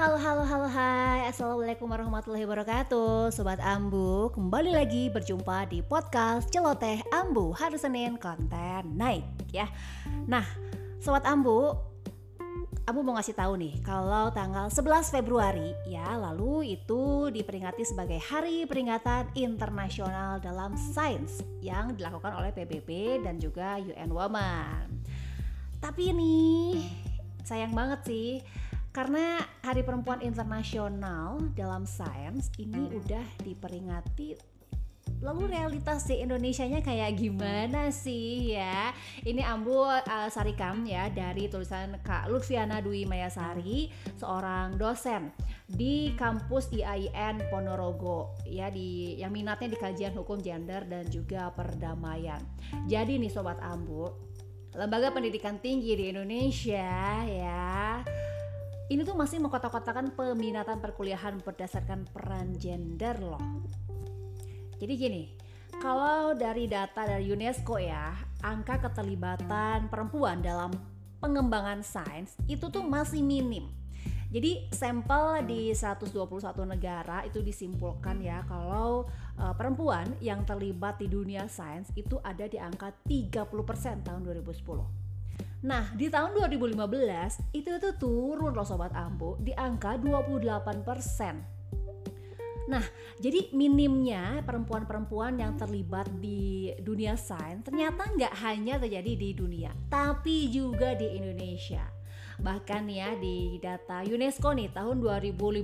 Halo, halo, halo, hai. Assalamualaikum warahmatullahi wabarakatuh. Sobat Ambu, kembali lagi berjumpa di podcast Celoteh Ambu. Hari Senin konten naik ya. Nah, Sobat Ambu Ambu mau ngasih tahu nih Kalau tanggal 11 Februari ya Lalu itu diperingati sebagai Hari Peringatan Internasional dalam Sains Yang dilakukan oleh PBB dan juga UN Women. Tapi nih sayang banget sih karena Hari Perempuan Internasional dalam sains ini udah diperingati Lalu realitas di Indonesia-nya kayak gimana sih ya? Ini Ambu uh, Sarikam ya dari tulisan Kak Lutfiana Dwi Mayasari, seorang dosen di kampus IAIN Ponorogo ya di yang minatnya di kajian hukum gender dan juga perdamaian. Jadi nih sobat Ambu, lembaga pendidikan tinggi di Indonesia ya ini tuh masih mengkotak-kotakan peminatan perkuliahan berdasarkan peran gender loh. Jadi gini, kalau dari data dari UNESCO ya, angka keterlibatan perempuan dalam pengembangan sains itu tuh masih minim. Jadi sampel di 121 negara itu disimpulkan ya kalau uh, perempuan yang terlibat di dunia sains itu ada di angka 30% tahun 2010. Nah, di tahun 2015 itu itu turun loh sobat Ambo di angka 28%. Nah, jadi minimnya perempuan-perempuan yang terlibat di dunia sains ternyata nggak hanya terjadi di dunia, tapi juga di Indonesia. Bahkan ya di data UNESCO nih tahun 2015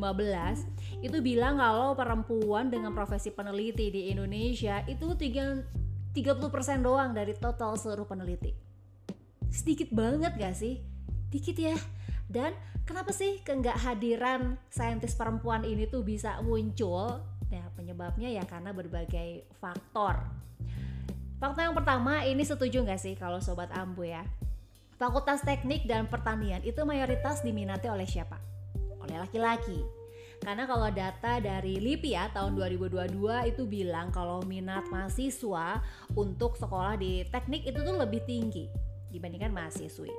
itu bilang kalau perempuan dengan profesi peneliti di Indonesia itu 30% doang dari total seluruh peneliti sedikit banget gak sih? Dikit ya. Dan kenapa sih keenggak hadiran saintis perempuan ini tuh bisa muncul? Nah, penyebabnya ya karena berbagai faktor. Faktor yang pertama, ini setuju nggak sih kalau sobat Ambu ya? Fakultas Teknik dan Pertanian itu mayoritas diminati oleh siapa? Oleh laki-laki. Karena kalau data dari LIPI ya tahun 2022 itu bilang kalau minat mahasiswa untuk sekolah di teknik itu tuh lebih tinggi dibandingkan mahasiswi.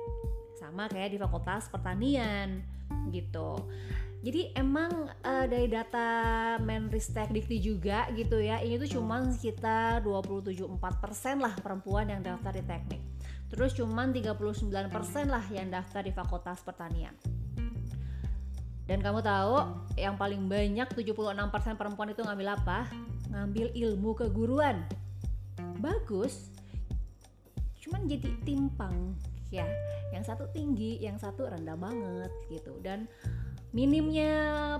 Sama kayak di fakultas pertanian gitu. Jadi emang uh, dari data Menristek Dikti juga gitu ya ini tuh cuma sekitar 27,4% lah perempuan yang daftar di teknik. Terus cuma 39% lah yang daftar di fakultas pertanian. Dan kamu tahu yang paling banyak 76% perempuan itu ngambil apa? Ngambil ilmu keguruan. Bagus, jadi timpang ya yang satu tinggi yang satu rendah banget gitu dan minimnya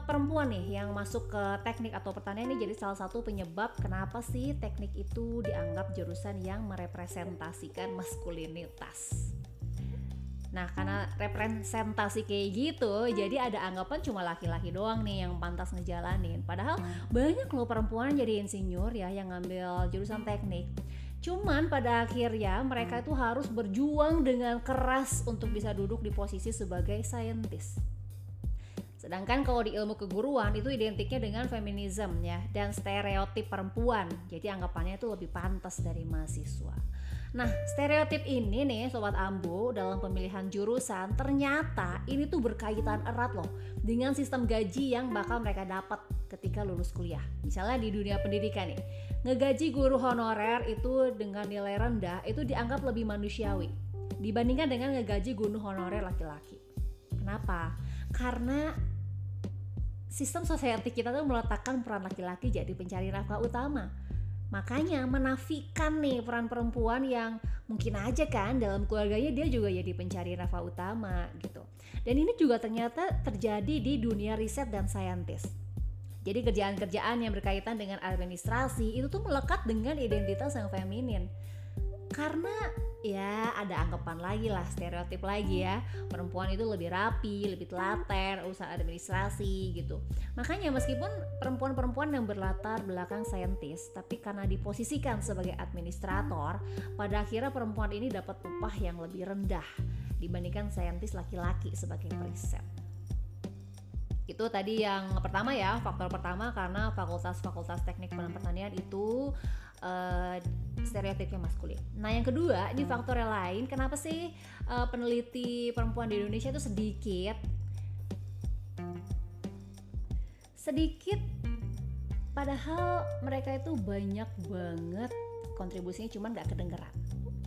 perempuan nih yang masuk ke teknik atau pertanian ini jadi salah satu penyebab kenapa sih teknik itu dianggap jurusan yang merepresentasikan maskulinitas. Nah, karena representasi kayak gitu, jadi ada anggapan cuma laki-laki doang nih yang pantas ngejalanin. Padahal banyak loh perempuan jadi insinyur ya yang ngambil jurusan teknik. Cuman pada akhirnya mereka itu harus berjuang dengan keras untuk bisa duduk di posisi sebagai saintis. Sedangkan kalau di ilmu keguruan itu identiknya dengan feminisme ya dan stereotip perempuan. Jadi anggapannya itu lebih pantas dari mahasiswa. Nah, stereotip ini nih sobat Ambo dalam pemilihan jurusan ternyata ini tuh berkaitan erat loh dengan sistem gaji yang bakal mereka dapat ketika lulus kuliah. Misalnya di dunia pendidikan nih, ngegaji guru honorer itu dengan nilai rendah itu dianggap lebih manusiawi dibandingkan dengan ngegaji guru honorer laki-laki. Kenapa? Karena sistem society kita tuh meletakkan peran laki-laki jadi pencari nafkah utama Makanya menafikan nih peran perempuan yang mungkin aja kan dalam keluarganya dia juga jadi pencari nafkah utama gitu. Dan ini juga ternyata terjadi di dunia riset dan saintis. Jadi kerjaan-kerjaan yang berkaitan dengan administrasi itu tuh melekat dengan identitas yang feminin karena ya ada anggapan lagi lah stereotip lagi ya. Perempuan itu lebih rapi lebih telaten usaha administrasi gitu. Makanya meskipun perempuan-perempuan yang berlatar belakang saintis tapi karena diposisikan sebagai administrator pada akhirnya perempuan ini dapat upah yang lebih rendah dibandingkan saintis laki-laki sebagai periset itu tadi yang pertama ya faktor pertama karena fakultas-fakultas teknik pertanian itu uh, stereotipnya maskulin. Nah yang kedua ini faktor yang lain kenapa sih uh, peneliti perempuan di Indonesia itu sedikit sedikit padahal mereka itu banyak banget kontribusinya cuman nggak kedengeran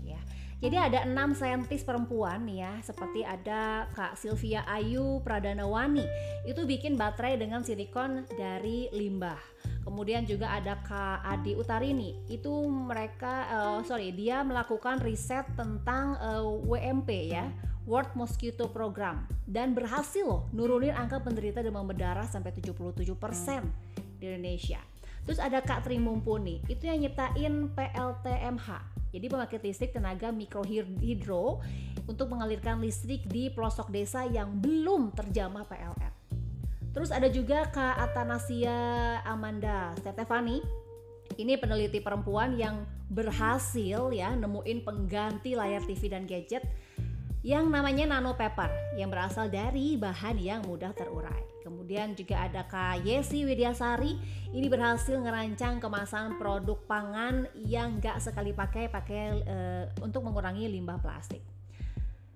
ya. Jadi ada enam saintis perempuan nih ya seperti ada Kak Sylvia Ayu Pradanawani itu bikin baterai dengan silikon dari limbah kemudian juga ada Kak Adi Utarini itu mereka uh, sorry dia melakukan riset tentang uh, eh, WMP ya World Mosquito Program dan berhasil loh nurunin angka penderita demam berdarah sampai 77% di Indonesia. Terus ada Kak Tri Mumpuni, itu yang nyiptain PLTMH. Jadi pembangkit listrik tenaga mikrohidro untuk mengalirkan listrik di pelosok desa yang belum terjamah PLN. Terus ada juga Kak Atanasia Amanda Stefani. Ini peneliti perempuan yang berhasil ya nemuin pengganti layar TV dan gadget yang namanya nano paper yang berasal dari bahan yang mudah terurai. Kemudian juga ada Kak Yesi Widyasari ini berhasil ngerancang kemasan produk pangan yang gak sekali pakai pakai e, untuk mengurangi limbah plastik.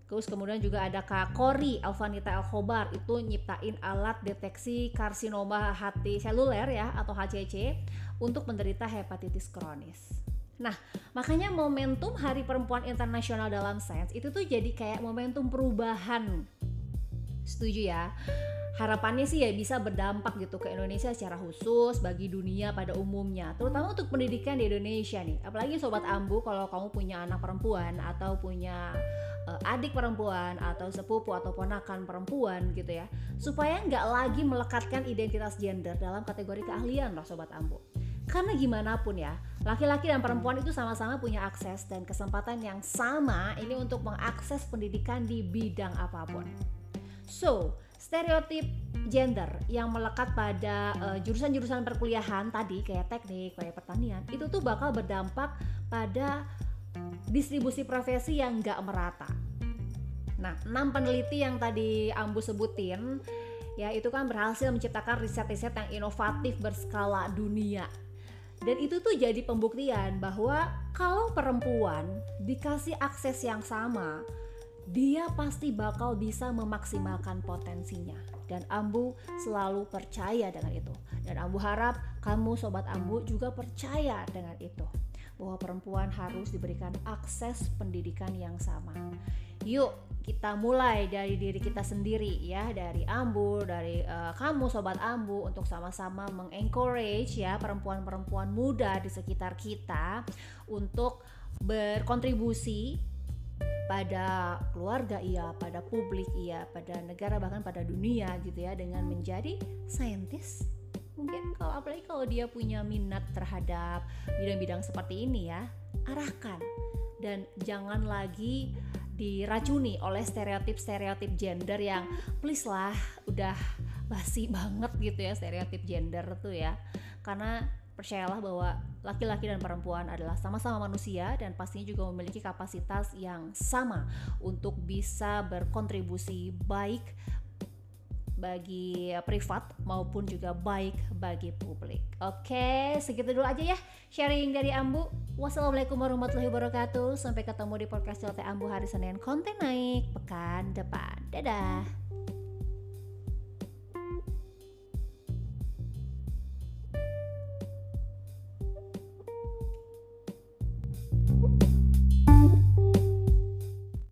Terus kemudian juga ada Kak Kori Alvanita Alkhobar itu nyiptain alat deteksi karsinoma hati seluler ya atau HCC untuk menderita hepatitis kronis. Nah, makanya momentum Hari Perempuan Internasional dalam sains itu tuh jadi kayak momentum perubahan. Setuju ya? Harapannya sih ya bisa berdampak gitu ke Indonesia secara khusus bagi dunia pada umumnya, terutama untuk pendidikan di Indonesia nih. Apalagi sobat Ambu kalau kamu punya anak perempuan atau punya uh, adik perempuan atau sepupu atau ponakan perempuan gitu ya, supaya nggak lagi melekatkan identitas gender dalam kategori keahlian loh sobat Ambu karena gimana pun ya, laki-laki dan perempuan itu sama-sama punya akses dan kesempatan yang sama ini untuk mengakses pendidikan di bidang apa pun. So, stereotip gender yang melekat pada eh, jurusan-jurusan perkuliahan tadi kayak teknik, kayak pertanian, itu tuh bakal berdampak pada distribusi profesi yang gak merata. Nah, enam peneliti yang tadi Ambu sebutin ya itu kan berhasil menciptakan riset-riset yang inovatif berskala dunia dan itu tuh jadi pembuktian bahwa kalau perempuan dikasih akses yang sama, dia pasti bakal bisa memaksimalkan potensinya. Dan Ambu selalu percaya dengan itu. Dan Ambu harap kamu sobat Ambu juga percaya dengan itu. Bahwa perempuan harus diberikan akses pendidikan yang sama. Yuk kita mulai dari diri kita sendiri ya dari Ambu dari uh, kamu sobat Ambu untuk sama-sama mengencourage ya perempuan-perempuan muda di sekitar kita untuk berkontribusi pada keluarga iya, pada publik iya, pada negara bahkan pada dunia gitu ya dengan menjadi saintis. Mungkin kalau apalagi kalau dia punya minat terhadap bidang-bidang seperti ini ya arahkan. Dan jangan lagi diracuni oleh stereotip-stereotip gender yang please lah udah basi banget gitu ya stereotip gender tuh ya. Karena percayalah bahwa laki-laki dan perempuan adalah sama-sama manusia dan pastinya juga memiliki kapasitas yang sama untuk bisa berkontribusi baik bagi privat maupun juga baik bagi publik. Oke, segitu dulu aja ya sharing dari Ambu. Wassalamualaikum warahmatullahi wabarakatuh. Sampai ketemu di podcast Celoteh Ambu hari Senin konten naik pekan depan. Dadah.